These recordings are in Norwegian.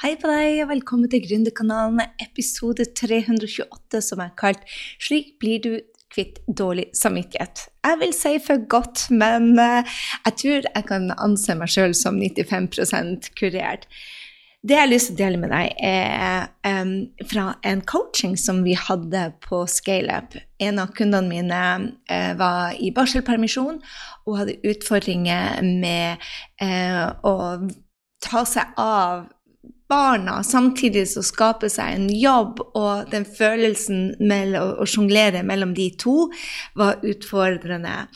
Hei på deg, og velkommen til Gründerkanalen, episode 328, som er kalt 'Slik blir du kvitt dårlig samvittighet'. Jeg vil si for godt, men eh, jeg tror jeg kan anse meg sjøl som 95% kurert. Det jeg har lyst til å dele med deg, er um, fra en coaching som vi hadde på ScaleUp. En av kundene mine uh, var i barselpermisjon og hadde utfordringer med uh, å ta seg av barna, samtidig som skape seg en jobb, og den følelsen med å sjonglere mellom de to var utfordrende.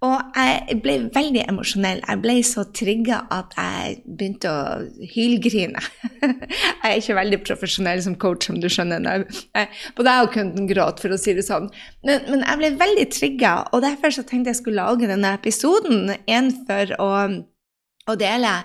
Og jeg ble veldig emosjonell. Jeg ble så trigga at jeg begynte å hylgrine. jeg er ikke veldig profesjonell som coach, som du skjønner. Både jeg og kunden gråt, for å si det sånn. Men, men jeg ble veldig trigga, og derfor tenkte jeg skulle lage denne episoden. En for å, å dele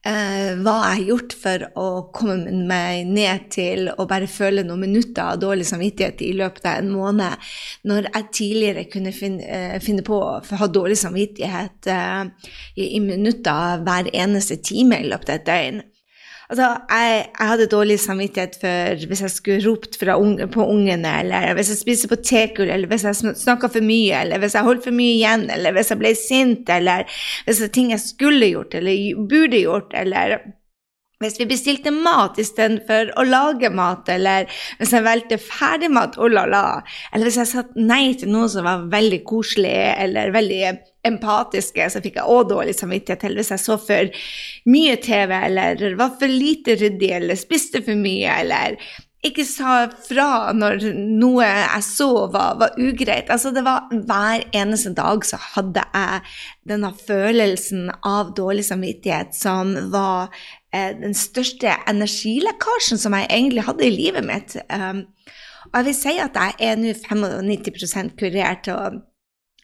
hva jeg har gjort for å komme meg ned til å bare føle noen minutter av dårlig samvittighet i løpet av en måned, når jeg tidligere kunne finne, eh, finne på å ha dårlig samvittighet eh, i, i minutter hver eneste time i løpet av et døgn. Altså, jeg, jeg, hadde dårlig samvittighet for hvis jeg skulle ropt unge, på ungene, eller hvis jeg spiste potetgull, eller hvis jeg snakka for mye, eller hvis jeg holdt for mye igjen, eller hvis jeg ble sint, eller hvis det er ting jeg skulle gjort, eller burde gjort, eller hvis vi bestilte mat istedenfor å lage mat, eller hvis jeg valgte ferdigmat, oh la la, eller hvis jeg sa nei til noe som var veldig koselig eller veldig empatiske, så fikk jeg òg dårlig samvittighet. til hvis jeg så for mye TV, eller var for lite ryddig, eller spiste for mye, eller ikke sa fra når noe jeg så var, var, ugreit. Altså, det var hver eneste dag så hadde jeg denne følelsen av dårlig samvittighet som var eh, den største energilekkasjen som jeg egentlig hadde i livet mitt. Um, og jeg vil si at jeg er nå 95 kurert. og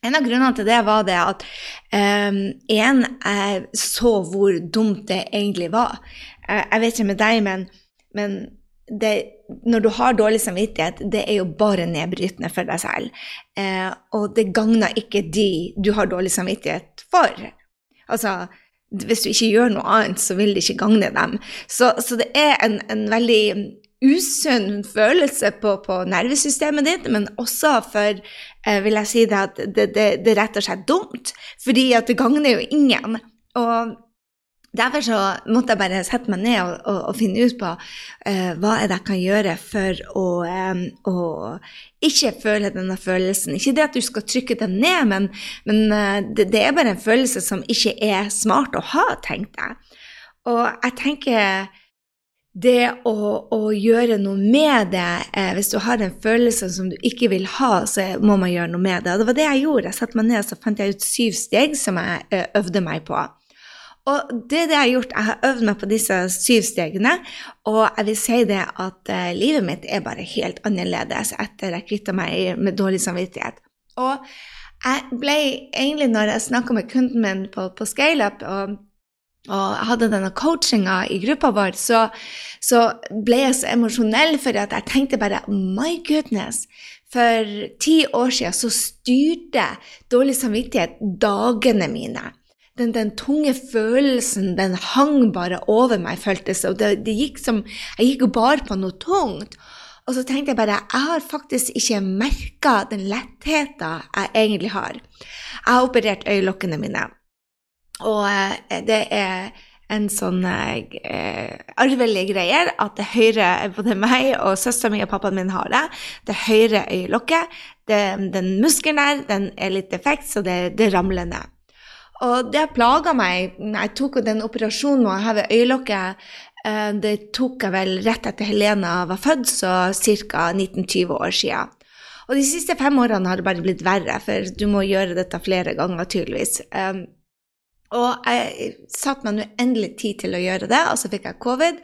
en av grunnene til det var det at um, en, jeg så hvor dumt det egentlig var. Jeg vet ikke med deg, men, men det, når du har dårlig samvittighet, det er jo bare nedbrytende for deg selv. Uh, og det gagner ikke de du har dårlig samvittighet for. Altså, hvis du ikke gjør noe annet, så vil det ikke gagne dem. Så, så det er en, en veldig usunn følelse på, på, nervesystemet ditt, men også for eh, vil jeg si det at det, det, det er rett dumt. Fordi at det gagner jo ingen. Og Derfor så måtte jeg bare sette meg ned og, og, og finne ut på eh, hva er det jeg kan gjøre for å, eh, å, ikke føle denne følelsen. Ikke det at du skal trykke den ned, men, men uh, det, det, er bare en følelse som ikke er smart å ha, tenkte jeg. Og jeg tenker det å, å gjøre noe med det eh, Hvis du har en følelse som du ikke vil ha, så må man gjøre noe med det. Og det var det jeg gjorde. Jeg satte meg ned og fant jeg ut syv steg som jeg eh, øvde meg på. Og det er det jeg har gjort. Jeg har øvd meg på disse syv stegene, og jeg vil si det at eh, livet mitt er bare helt annerledes etter jeg kvitta meg med dårlig samvittighet. Og jeg ble egentlig, når jeg snakka med kunden min på, på ScaleUp og jeg hadde denne coachinga i gruppa vår, så, så ble jeg så emosjonell for at jeg tenkte bare My goodness! For ti år siden så styrte dårlig samvittighet dagene mine den, den, tunge følelsen, den hang bare over meg, føltes. Og det, det gikk som Jeg gikk og bar på noe tungt. Og så tenkte jeg bare jeg har faktisk ikke merka den lettheten jeg egentlig har. Jeg har operert øyelokkene mine, og eh, det er en sånn eh, arvelige greier at det høyre Både meg og søstera mi og pappaen min har det. Det høyre øyelokket. Det, den muskelen der den er litt defekt, så det, det ramler ned. Og det plaga meg. Jeg tok den operasjonen med å heve øyelokket. Eh, det tok jeg vel rett etter Helena var født, så ca. 19-20 år siden. Og de siste fem årene har det bare blitt verre, for du må gjøre dette flere ganger, tydeligvis. Um, og jeg satte meg nå endelig tid til å gjøre det, og så fikk jeg covid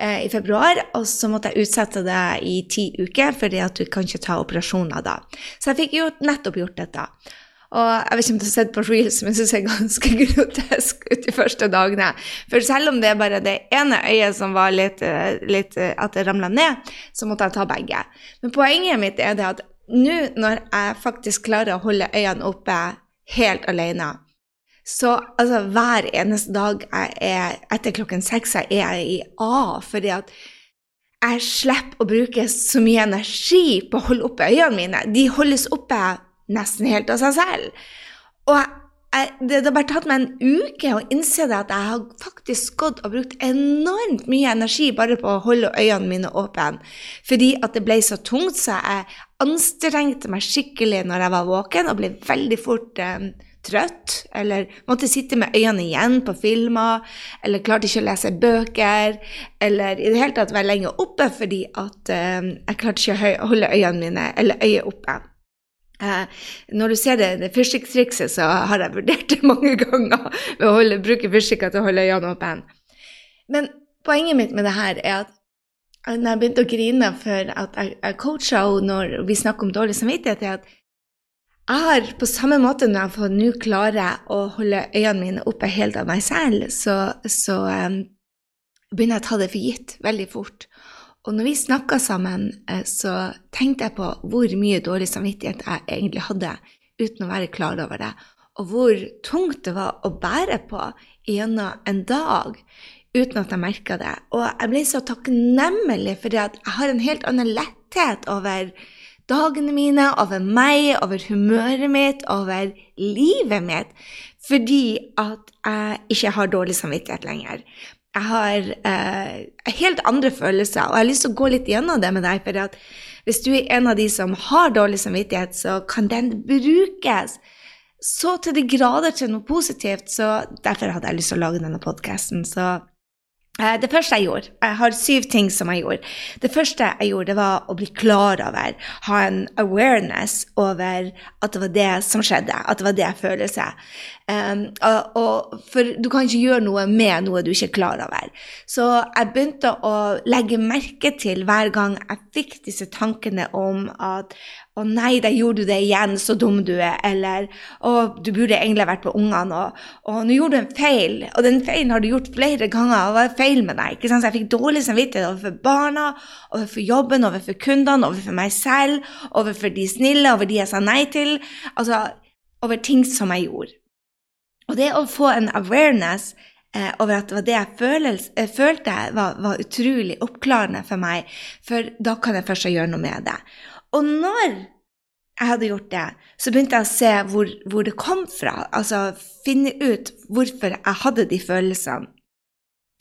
eh, i februar. Og så måtte jeg utsette det i ti uker, fordi at du kan ikke ta operasjoner da. Så jeg fikk jo nettopp gjort dette. Og jeg vet ikke om du har sett på reels, men det ser ganske grotesk ut de første dagene. For selv om det er bare det ene øyet som var litt, eh, litt eh, at det ramla ned, så måtte jeg ta begge. Men poenget mitt er det at nå når jeg faktisk klarer å holde øynene oppe helt alene, Så altså, hver eneste dag jeg er, etter klokken seks er jeg i A, fordi at jeg slipper å bruke så mye energi på å holde oppe øynene mine. De holdes oppe nesten helt av seg selv. Og jeg, det, det har bare tatt meg en uke å innse det at jeg har faktisk gått og brukt enormt mye energi bare på å holde øynene mine åpne. Fordi at det ble så tungt, så jeg anstrengte meg skikkelig når jeg var våken, og ble veldig fort eh, trøtt. Eller måtte sitte med øynene igjen på filmer, eller klarte ikke å lese bøker. Eller i det hele tatt være lenge oppe fordi at eh, jeg klarte ikke å holde øynene mine, eller øyet oppe. Eh, når du ser det, det fyrstikktrikset, så har jeg vurdert det mange ganger ved å holde, bruke fyrstikker til å holde øynene åpne. Men poenget mitt med det her er at når jeg begynte å grine for at jeg, jeg coacha henne når vi snakker om dårlig samvittighet, er at jeg har på samme måte når jeg får nå klare å holde øynene mine oppe helt av meg selv, så, så um, begynner jeg å ta det for gitt veldig fort. Og når vi snakka sammen, eh, så tenkte jeg på hvor mye dårlig samvittighet jeg egentlig hadde uten å være klar over det, og hvor tungt det var å bære på gjennom en dag uten at jeg merka det. Og jeg ble så takknemlig fordi at jeg har en helt annen letthet over dagene mine, over meg, over humøret mitt, over livet mitt, fordi at jeg ikke har dårlig samvittighet lenger jeg har eh, helt andre følelser, og jeg har lyst til å gå litt gjennom det med deg. For hvis du er en av de som har dårlig samvittighet, så kan den brukes så til de grader til noe positivt. Så derfor hadde jeg lyst til å lage denne podkasten. Så det første jeg gjorde Jeg har syv ting som jeg gjorde. Det første jeg gjorde, det var å bli klar over, ha en awareness over at det var det som skjedde, at det var det seg. Um, og, og, for du kan ikke gjøre noe med noe du ikke er klar over. Så jeg begynte å legge merke til hver gang jeg fikk disse tankene om at å nei, der gjorde du det igjen, så dum du er. Eller å, du burde egentlig vært på ungene. Og, og nå gjorde du en feil, og den feilen har du gjort flere ganger. og Hva er feil med deg? ikke sant? Så jeg fikk dårlig samvittighet overfor barna, overfor jobben, overfor kundene, overfor meg selv, overfor de snille, over de jeg sa nei til. Altså over ting som jeg gjorde. Og det å få en awareness eh, over at det var det jeg føles, eh, følte, var, var utrolig oppklarende for meg. For da kan jeg først gjøre noe med det. Og når jeg hadde gjort det, så begynte jeg å se hvor, hvor, det kom fra. Altså finne ut hvorfor jeg hadde de følelsene.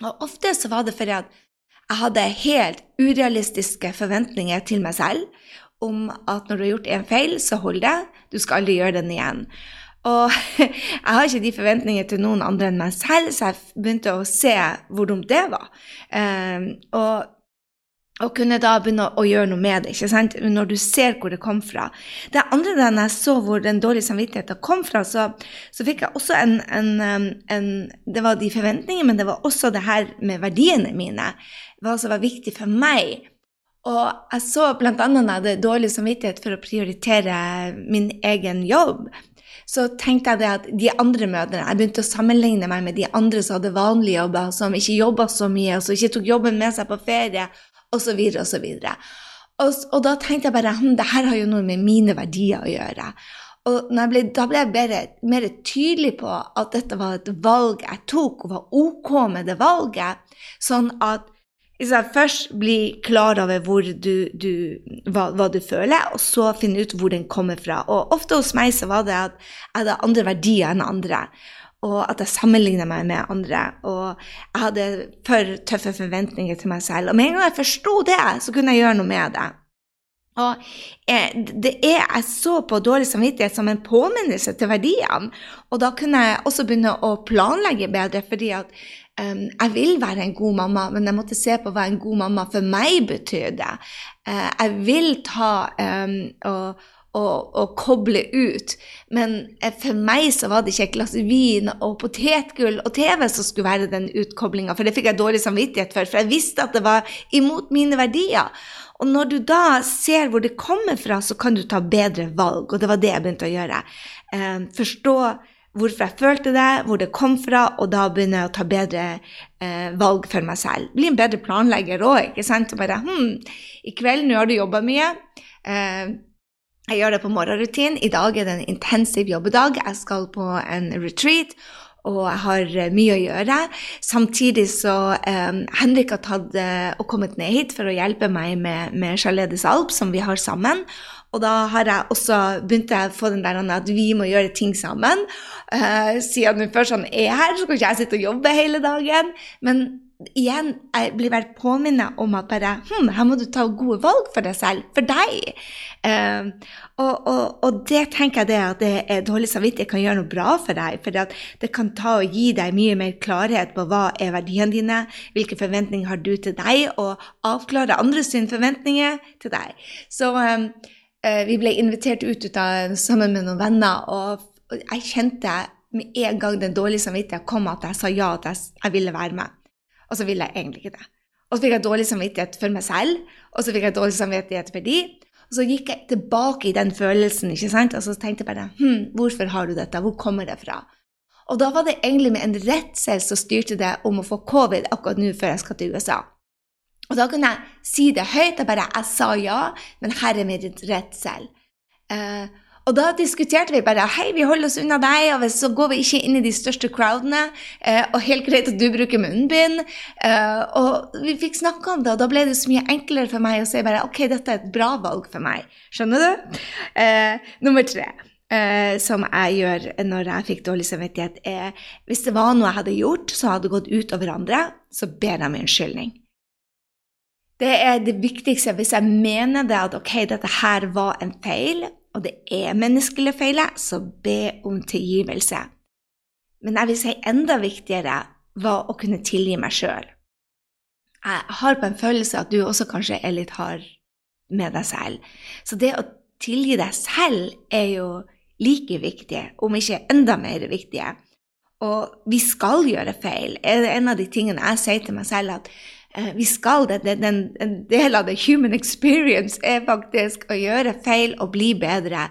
Og ofte så var det fordi at jeg hadde helt urealistiske forventninger til meg selv om at når du har gjort en feil, så hold det. Du skal aldri gjøre den igjen. Og jeg har ikke de forventningene til noen andre enn meg selv, så jeg begynte å se hvor dumt det var. Um, og og kunne da begynne å gjøre noe med det, ikke sant? når du ser hvor det kom fra. Det andre da jeg så hvor den dårlige samvittigheten kom fra, så, så fikk jeg også en, en, en, Det var de forventningene, men det var også det her med verdiene mine. Hva som var viktig for meg. Og jeg så bl.a. jeg hadde dårlig samvittighet for å prioritere min egen jobb, så tenkte jeg det at de andre mødrene Jeg begynte å sammenligne meg med de andre som hadde vanlige jobber, som ikke jobba så mye, og som ikke tok jobben med seg på ferie, osv., osv. Og, og da tenkte jeg bare hm, det her har jo noe med mine verdier å gjøre. Og ble, da ble jeg bare, mer tydelig på at dette var et valg jeg tok, og var ok med det valget. Sånn at liksom, først bli klar over du, du, hva, hva, du føler, og så finne ut hvor den kommer fra. Og ofte hos meg så var det at jeg hadde andre verdier enn andre og at jeg sammenligna meg med andre. Og jeg hadde for tøffe forventninger til meg selv. Og med en gang jeg forsto det, så kunne jeg gjøre noe med det. Og det er, Jeg så på dårlig samvittighet som en påminnelse til verdiene. Og da kunne jeg også begynne å planlegge bedre, fordi at um, jeg vil være en god mamma, men jeg måtte se på hva en god mamma for meg betydde. Uh, jeg vil ta um, og å, å, koble ut. Men eh, for meg så var det ikke et glass vin og potetgull og TV som skulle være den utkoblinga, for det fikk jeg dårlig samvittighet for, for jeg visste at det var imot mine verdier. Og når du da ser hvor det kommer fra, så kan du ta bedre valg, og det var det jeg begynte å gjøre. Eh, forstå hvorfor jeg følte det, hvor det kom fra, og da begynne å ta bedre eh, valg for meg selv. Bli en bedre planlegger òg, ikke sant. Og bare hm, i kveld, nå har du jobba mye. Eh, jeg gjør det på morgenrutin. I dag er det en intensiv jobbedag. Jeg skal på en retreat. og jeg har eh, mye å gjøre. Samtidig så um, Henrik har tatt uh, og kommet ned hit for å hjelpe meg med, med Charledes Alp, som vi har sammen. Og da har jeg også begynt å få den der at vi må gjøre ting sammen. Uh, siden først han er her, så kan ikke jeg sitte og jobbe hele dagen. Men igjen, jeg blir vel påminnet om at bare hm, her må du ta gode valg for deg selv. For deg. Uh, og, og, og, det tenker jeg det at det er dårlig samvittighet kan gjøre noe bra for deg. For det kan ta og gi deg mye mer klarhet på hva er verdiene dine, hvilke forventninger har du til deg, og avklare andres forventninger til deg. Så um, vi ble invitert ut, ut av, sammen med noen venner, og, og jeg kjente med en gang den dårlige samvittigheten kom, at jeg sa ja, at jeg, jeg ville være med. Og så ville jeg egentlig ikke det. Og så fikk jeg dårlig samvittighet for meg selv, og så fikk jeg dårlig samvittighet for de. Og så gikk jeg tilbake i den følelsen, ikke sant? og så tenkte jeg bare hm, hvorfor har du dette, hvor kommer det fra? Og da var det egentlig med en redsel som styrte det om å få covid akkurat nå før jeg skal til USA. Og da kunne jeg si det høyt. Jeg bare jeg sa ja, men her er min redsel. Uh, og da diskuterte vi bare hei, vi holder oss unna deg, og så går vi ikke inn i de største crowdene. Eh, og helt greit at du bruker munnbind. Eh, og vi fikk snakka om det, og da ble det så mye enklere for meg å si bare ok, dette er et bra valg for meg. Skjønner du? Eh, nummer tre. Uh, som jeg gjør når jeg fikk dårlig samvittighet, er hvis det var noe jeg hadde gjort som hadde gått ut over andre, så ber jeg om unnskyldning. Det er det viktigste. Hvis jeg mener det at ok, dette her var en feil, og det er menneskelige feiler, så be om tilgivelse. Men jeg vil si enda viktigere var å kunne tilgi meg sjøl. Jeg har på en følelse at du også kanskje er litt hard med deg selv. Så det å tilgi deg selv er jo like viktig, om ikke enda mer viktig. Og vi skal gjøre feil. Det Er en av de tingene jeg sier til meg selv, at vi skal det. det en del av the human experience er faktisk å gjøre feil og bli bedre.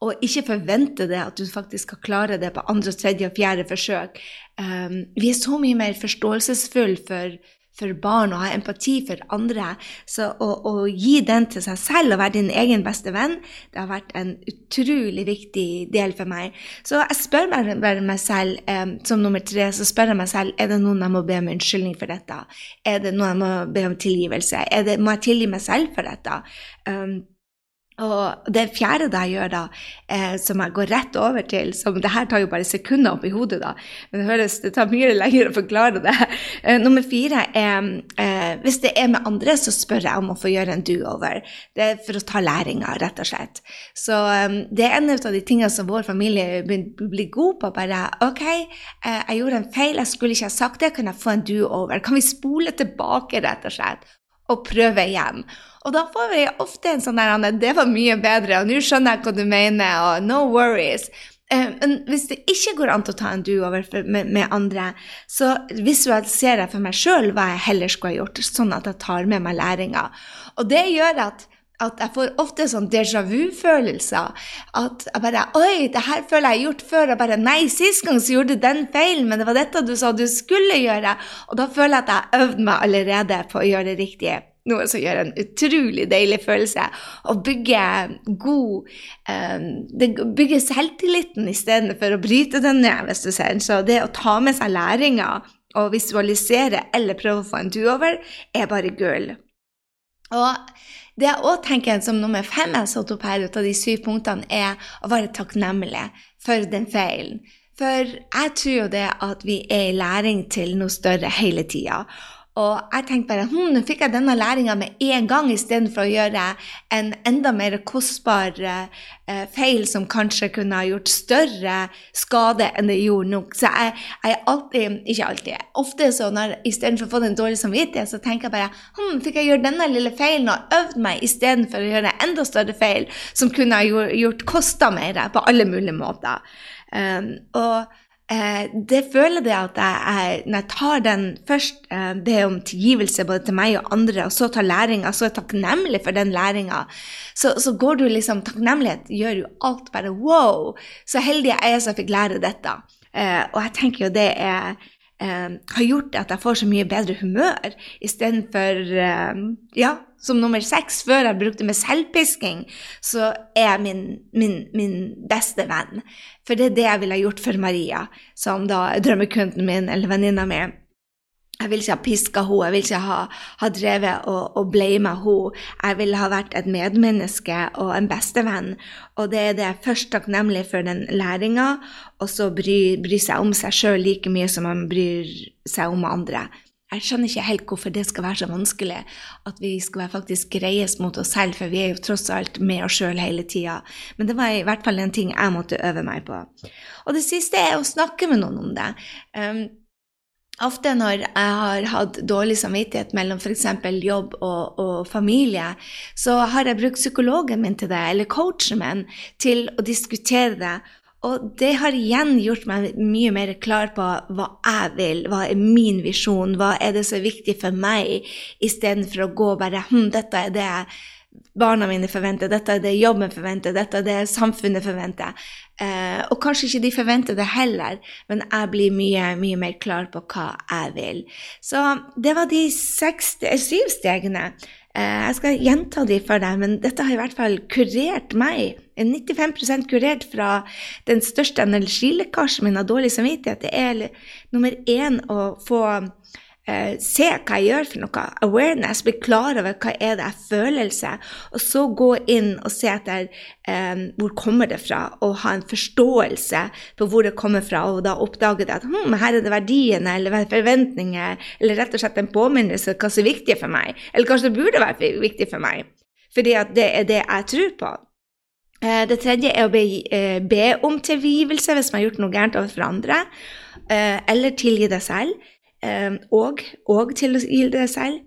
Og ikke forvente det at du faktisk skal klare det på andre, tredje og fjerde forsøk. Um, vi er så mye mer forståelsesfulle for for barn og ha empati for andre. Så å, å, gi den til seg selv og være din egen beste venn, det har vært en utrolig viktig del for meg. Så jeg spør meg, meg selv, eh, som nummer tre, så spør jeg meg selv er det noen jeg må be om unnskyldning for dette. Er det noen jeg må be om tilgivelse? Det, må jeg tilgi meg selv for dette? Um, og det fjerde jeg gjør, da, eh, som jeg går rett over til som det her tar jo bare sekunder opp i hodet, da, men det, høres, det tar mye lenger å forklare det. Eh, nummer fire er eh, Hvis det er med andre, så spør jeg om å få gjøre en do-over. Det er for å ta læringa, rett og slett. Så det er en av de tingene som vår familie blir god på. Bare OK, eh, jeg gjorde en feil, jeg skulle ikke ha sagt det, kan jeg få en do-over? Kan vi spole tilbake, rett og slett? og prøve igjen. Og da får vi ofte en sånn der 'Det var mye bedre', og 'nå skjønner jeg hva du mener', og 'no worries'. Eh, men hvis det ikke går an til å ta en do-over med, med, andre, så visualiserer jeg for meg sjøl hva jeg heller skulle ha gjort, sånn at jeg tar med meg læringa. Og det gjør at at jeg får ofte sånn déjà vu-følelser. At jeg bare Oi, det her føler jeg har gjort før. Og bare Nei, sist gang så gjorde du den feilen, men det var dette du sa du skulle gjøre. Og da føler jeg at jeg har øvd meg allerede på å gjøre det riktige noe som gjør en utrolig deilig følelse. Å bygge god um, Det bygger selvtilliten istedenfor å bryte den ned, hvis du ser. Så det å ta med seg læringa og visualisere eller prøve å få en do-over, er bare gull. Og det jeg òg tenker som nummer fem jeg har satt opp her, ut av de syv punktene, er å være takknemlig for den feilen. For jeg tror jo det at vi er i læring til noe større hele tida. Og jeg tenkte bare hm, nå fikk jeg denne læringa med en gang, istedenfor å gjøre en enda mer kostbar eh, feil som kanskje kunne ha gjort større skade enn det gjorde nok. Så jeg, jeg alltid, ikke alltid, ofte så når istedenfor å få den dårlige samvittighet, så tenker jeg bare hm, fikk jeg gjøre denne lille feilen og øvd meg istedenfor å gjøre enda større feil som kunne ha gjort, gjort kosta mer på alle mulige måter. Um, og eh, det føler det at jeg, når jeg tar den først eh, ber om tilgivelse både til meg og andre, og så tar læringa, så er jeg takknemlig for den læringa, så, så, går du liksom Takknemlighet gjør jo alt bare wow! Så heldig jeg er som fikk lære dette. Eh, og jeg tenker jo det er eh, har gjort at jeg får så mye bedre humør, istedenfor eh, Ja, som nummer seks, før jeg brukte med selvpisking, så er jeg min, min, min, beste venn. For det er det jeg ville gjort for Maria, som da er drømmekunden min eller venninna mi. Jeg vil ikke ha piska henne, jeg vil ikke ha, ha drevet og, og blama henne. Jeg vil ha vært et medmenneske og en bestevenn. Og det er det først takknemlig for den læringa, og så bry, bry seg om seg sjøl like mye som man bryr seg om andre. Jeg skjønner ikke helt hvorfor det skal være så vanskelig at vi skal være faktisk greiest mot oss selv, for vi er jo tross alt med oss sjøl hele tida. Men det var i hvert fall en ting jeg måtte øve meg på. Og det siste er å snakke med noen om det. Um, Ofte når jeg har hatt dårlig samvittighet mellom f.eks. jobb og, og, familie, så har jeg brukt psykologen min til det, eller coachen min, til å diskutere det. Og det har igjen gjort meg mye mer klar på hva jeg vil, hva er min visjon, hva er det som er viktig for meg, istedenfor å gå bare hm, dette er det barna mine forventer, dette er det jobben forventer, dette er det samfunnet forventer. Eh, og kanskje ikke de forventer det heller, men jeg blir mye, mye mer klar på hva jeg vil. Så det var de seks, eh, syv stegene. Eh, jeg skal gjenta de for deg, men dette har i hvert fall kurert meg. 95% kurert fra den største energilekkasjen min av dårlig samvittighet. Det er nummer én å få eh, se hva jeg gjør for noe. Awareness, bli klar over hva er det jeg følelse. Og så gå inn og se etter eh, hvor kommer det fra, og ha en forståelse på hvor det kommer fra, og da oppdage det at hm, her er det verdiene eller forventninger, eller rett og slett en påminnelse hva som er viktig for meg. Eller kanskje det burde være viktig for meg, fordi at det er det jeg tror på. Eh, det tredje er å be, eh, be om tilgivelse hvis man har gjort noe gærent overfor andre, eh, eller tilgi deg selv. Ehm, og, og til å gi det selv.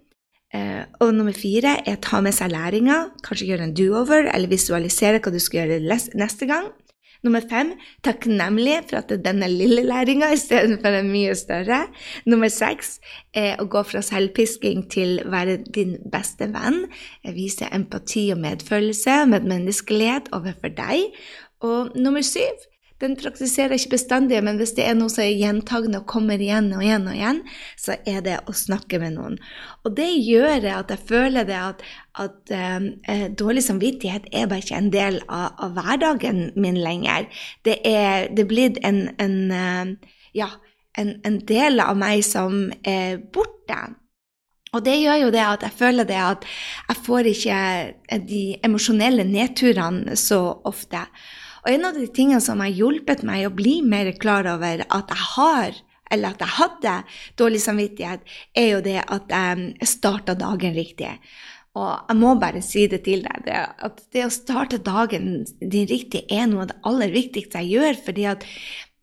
Uh, og nummer fire er ta med seg læringa, kanskje gjøre en do-over eller visualisere hva du skal gjøre neste gang. Nummer fem takknemlig for at det er denne lille læringa istedenfor den mye større. Nummer seks er å gå fra selvpisking til være din beste venn. Vise empati og medfølelse og medmenneskelighet overfor deg. Og nummer syv den praktiserer ikke bestandig, men hvis det er noe som er gjentagende og kommer igjen og igjen og igjen, så er det å snakke med noen. Og det gjør at jeg føler det at, at eh, eh, dårlig samvittighet er bare ikke en del av, av hverdagen min lenger. Det er, det blitt en, en eh, ja, en, en, del av meg som er borte. Og det gjør jo det at jeg føler det at jeg får ikke de emosjonelle nedturene så ofte. Og en av de tingene som har hjulpet meg å bli mer klar over at jeg har, eller at jeg hadde dårlig samvittighet, er jo det at jeg starta dagen riktig. Og jeg må bare si det til deg, det, at det å starte dagen din riktig er noe av det aller viktigste jeg gjør. fordi at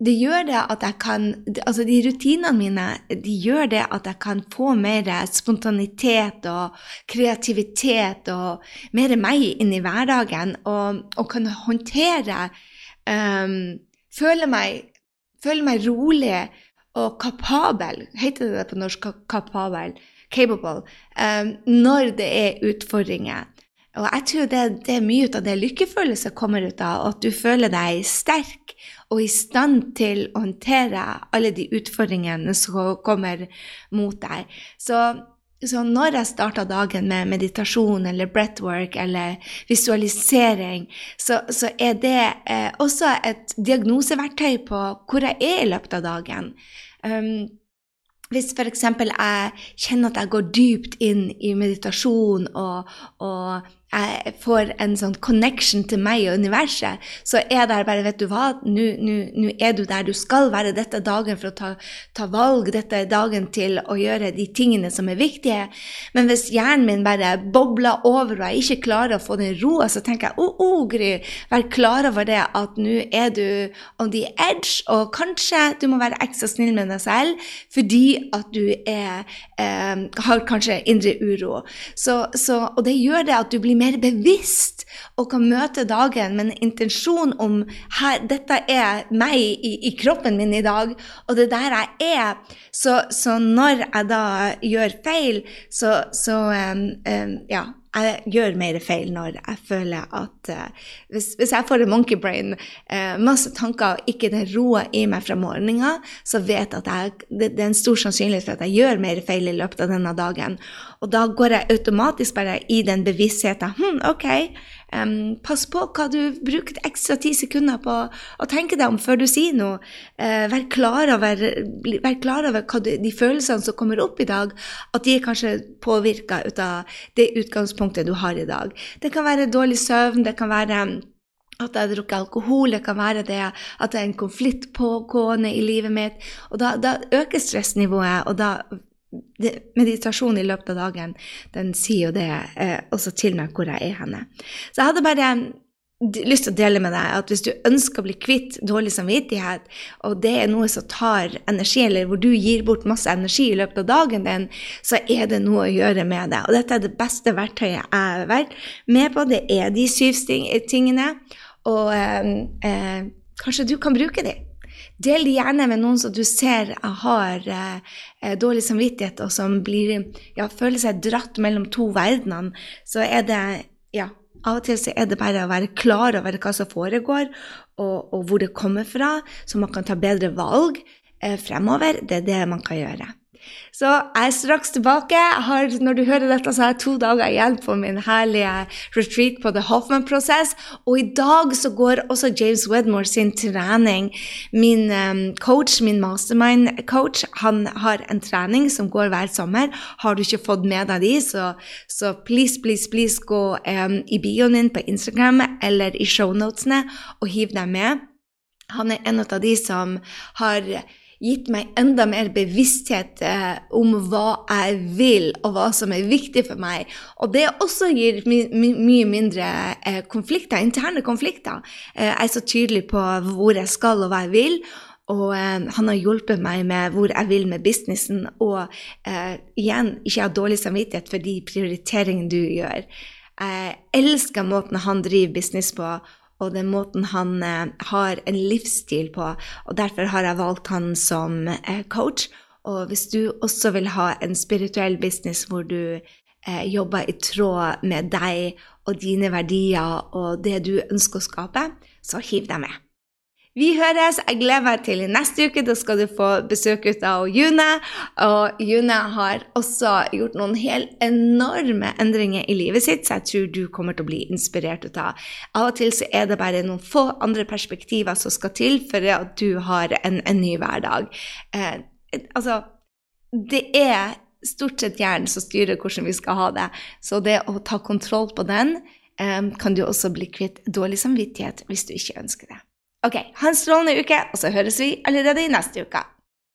det gjør det at jeg kan Altså, de rutinene mine de gjør det at jeg kan få mer spontanitet og kreativitet og mer meg inn i hverdagen og, og kan håndtere um, føle, meg, føle meg rolig og kapabel, heter det på norsk kapabel? Capable. Um, når det er utfordringer. Og jeg tror det, det er mye av det lykkefølelse kommer ut av, at du føler deg sterk og i stand til å håndtere alle de utfordringene som kommer mot deg. Så, så når jeg starta dagen med meditasjon eller breathwork eller visualisering, så, så er det eh, også et diagnoseverktøy på hvor jeg er i løpet av dagen. Um, hvis f.eks. jeg kjenner at jeg går dypt inn i meditasjon og, og jeg får en sånn connection til meg og universet, så er det bare Vet du hva, nå er du der du skal være. Dette er dagen for å ta, ta, valg. Dette er dagen til å gjøre de tingene som er viktige. Men hvis hjernen min bare bobler over og jeg ikke klarer å få den roa, så tenker jeg å, oh, oh, Gry, vær klar over det at nå er du on the edge, og kanskje du må være ekstra snill med deg selv fordi at du er, eh, har kanskje indre uro. Så, så, og det gjør det at du blir mer bevisst og kan møte dagen med en intensjon om her, dette er meg i, i, kroppen min i dag, og det er der jeg er. Så, så når jeg da gjør feil, så, så um, um, ja, jeg gjør mer feil når jeg føler at uh, hvis, hvis, jeg får en monkey brain, uh, masse tanker, og ikke den roa i meg fra morgenen så vet jeg at det, det, er en stor sannsynlighet for at jeg gjør mer feil i løpet av denne dagen. Og da går jeg automatisk bare i den bevisstheten. Hm, ok, Um, pass på hva du bruker ekstra ti sekunder på å tenke deg om før du sier noe. Uh, vær, klar over, vær klar over du, de følelsene som kommer opp i dag, at de er kanskje påvirka av det utgangspunktet du har i dag. Det kan være dårlig søvn, det kan være at jeg har drukket alkohol, det kan være det at det er en konflikt pågående i livet mitt. Og da, da øker stressnivået, og da det, meditasjon i løpet av dagen, den sier jo det eh, også til meg hvor jeg er henne. Så jeg hadde bare lyst til å dele med deg at hvis du ønsker å bli kvitt dårlig samvittighet, og det er noe som tar energi, eller hvor du gir bort masse energi i løpet av dagen din, så er det noe å gjøre med det. Og dette er det beste verktøyet jeg har vært med på. Det er de syv tingene. Og eh, eh, kanskje du kan bruke dem. Del det gjerne med noen som du ser har eh, eh, dårlig samvittighet, og som blir, ja, føler seg dratt mellom to verdener. Så er det ja, av og til så er det bare å være klar over hva som foregår, og, og hvor det kommer fra, så man kan ta bedre valg eh, fremover. Det er det man kan gjøre. Så jeg er straks tilbake. Har, når du hører dette, så har jeg to dager igjen på min herlige retreat på The Hoffman-prosess. Og i dag så går også James Wedmore sin trening. Min um, coach, min mastermind-coach, han har en trening som går hver sommer. Har du ikke fått med deg de, så, så please, please, please gå um, i bioen din på Instagram eller i shownotene og hiv deg med. Han er en av de som har gitt meg enda mer bevissthet eh, om hva jeg vil, og hva som er viktig for meg. Og det også gir my my mye mindre eh, konflikter, interne konflikter. Eh, jeg er så tydelig på hvor jeg skal, og hva jeg vil. Og eh, han har hjulpet meg med hvor jeg vil med businessen, og eh, igjen ikke ha dårlig samvittighet for de prioriteringene du gjør. Jeg elsker måten han driver business på, og den måten han eh, har en livsstil på. Og derfor har jeg valgt han som eh, coach. Og hvis du også vil ha en spirituell business hvor du eh, jobber i tråd med deg og dine verdier og det du ønsker å skape, så hiv deg med. Vi høres. Jeg gleder meg til neste uke. Da skal du få besøk ut av June. Og June har også gjort noen helt enorme endringer i livet sitt, så jeg tror du kommer til å bli inspirert ut av. Av og til så er det bare noen få andre perspektiver som skal til for at du har en, en ny hverdag. Eh, altså, det er stort sett hjernen som styrer hvordan vi skal ha det. Så det å ta kontroll på den, eh, kan du også bli kvitt dårlig samvittighet hvis du ikke ønsker det. Ok, ha en strålende uke, og så høres vi allerede i neste uke.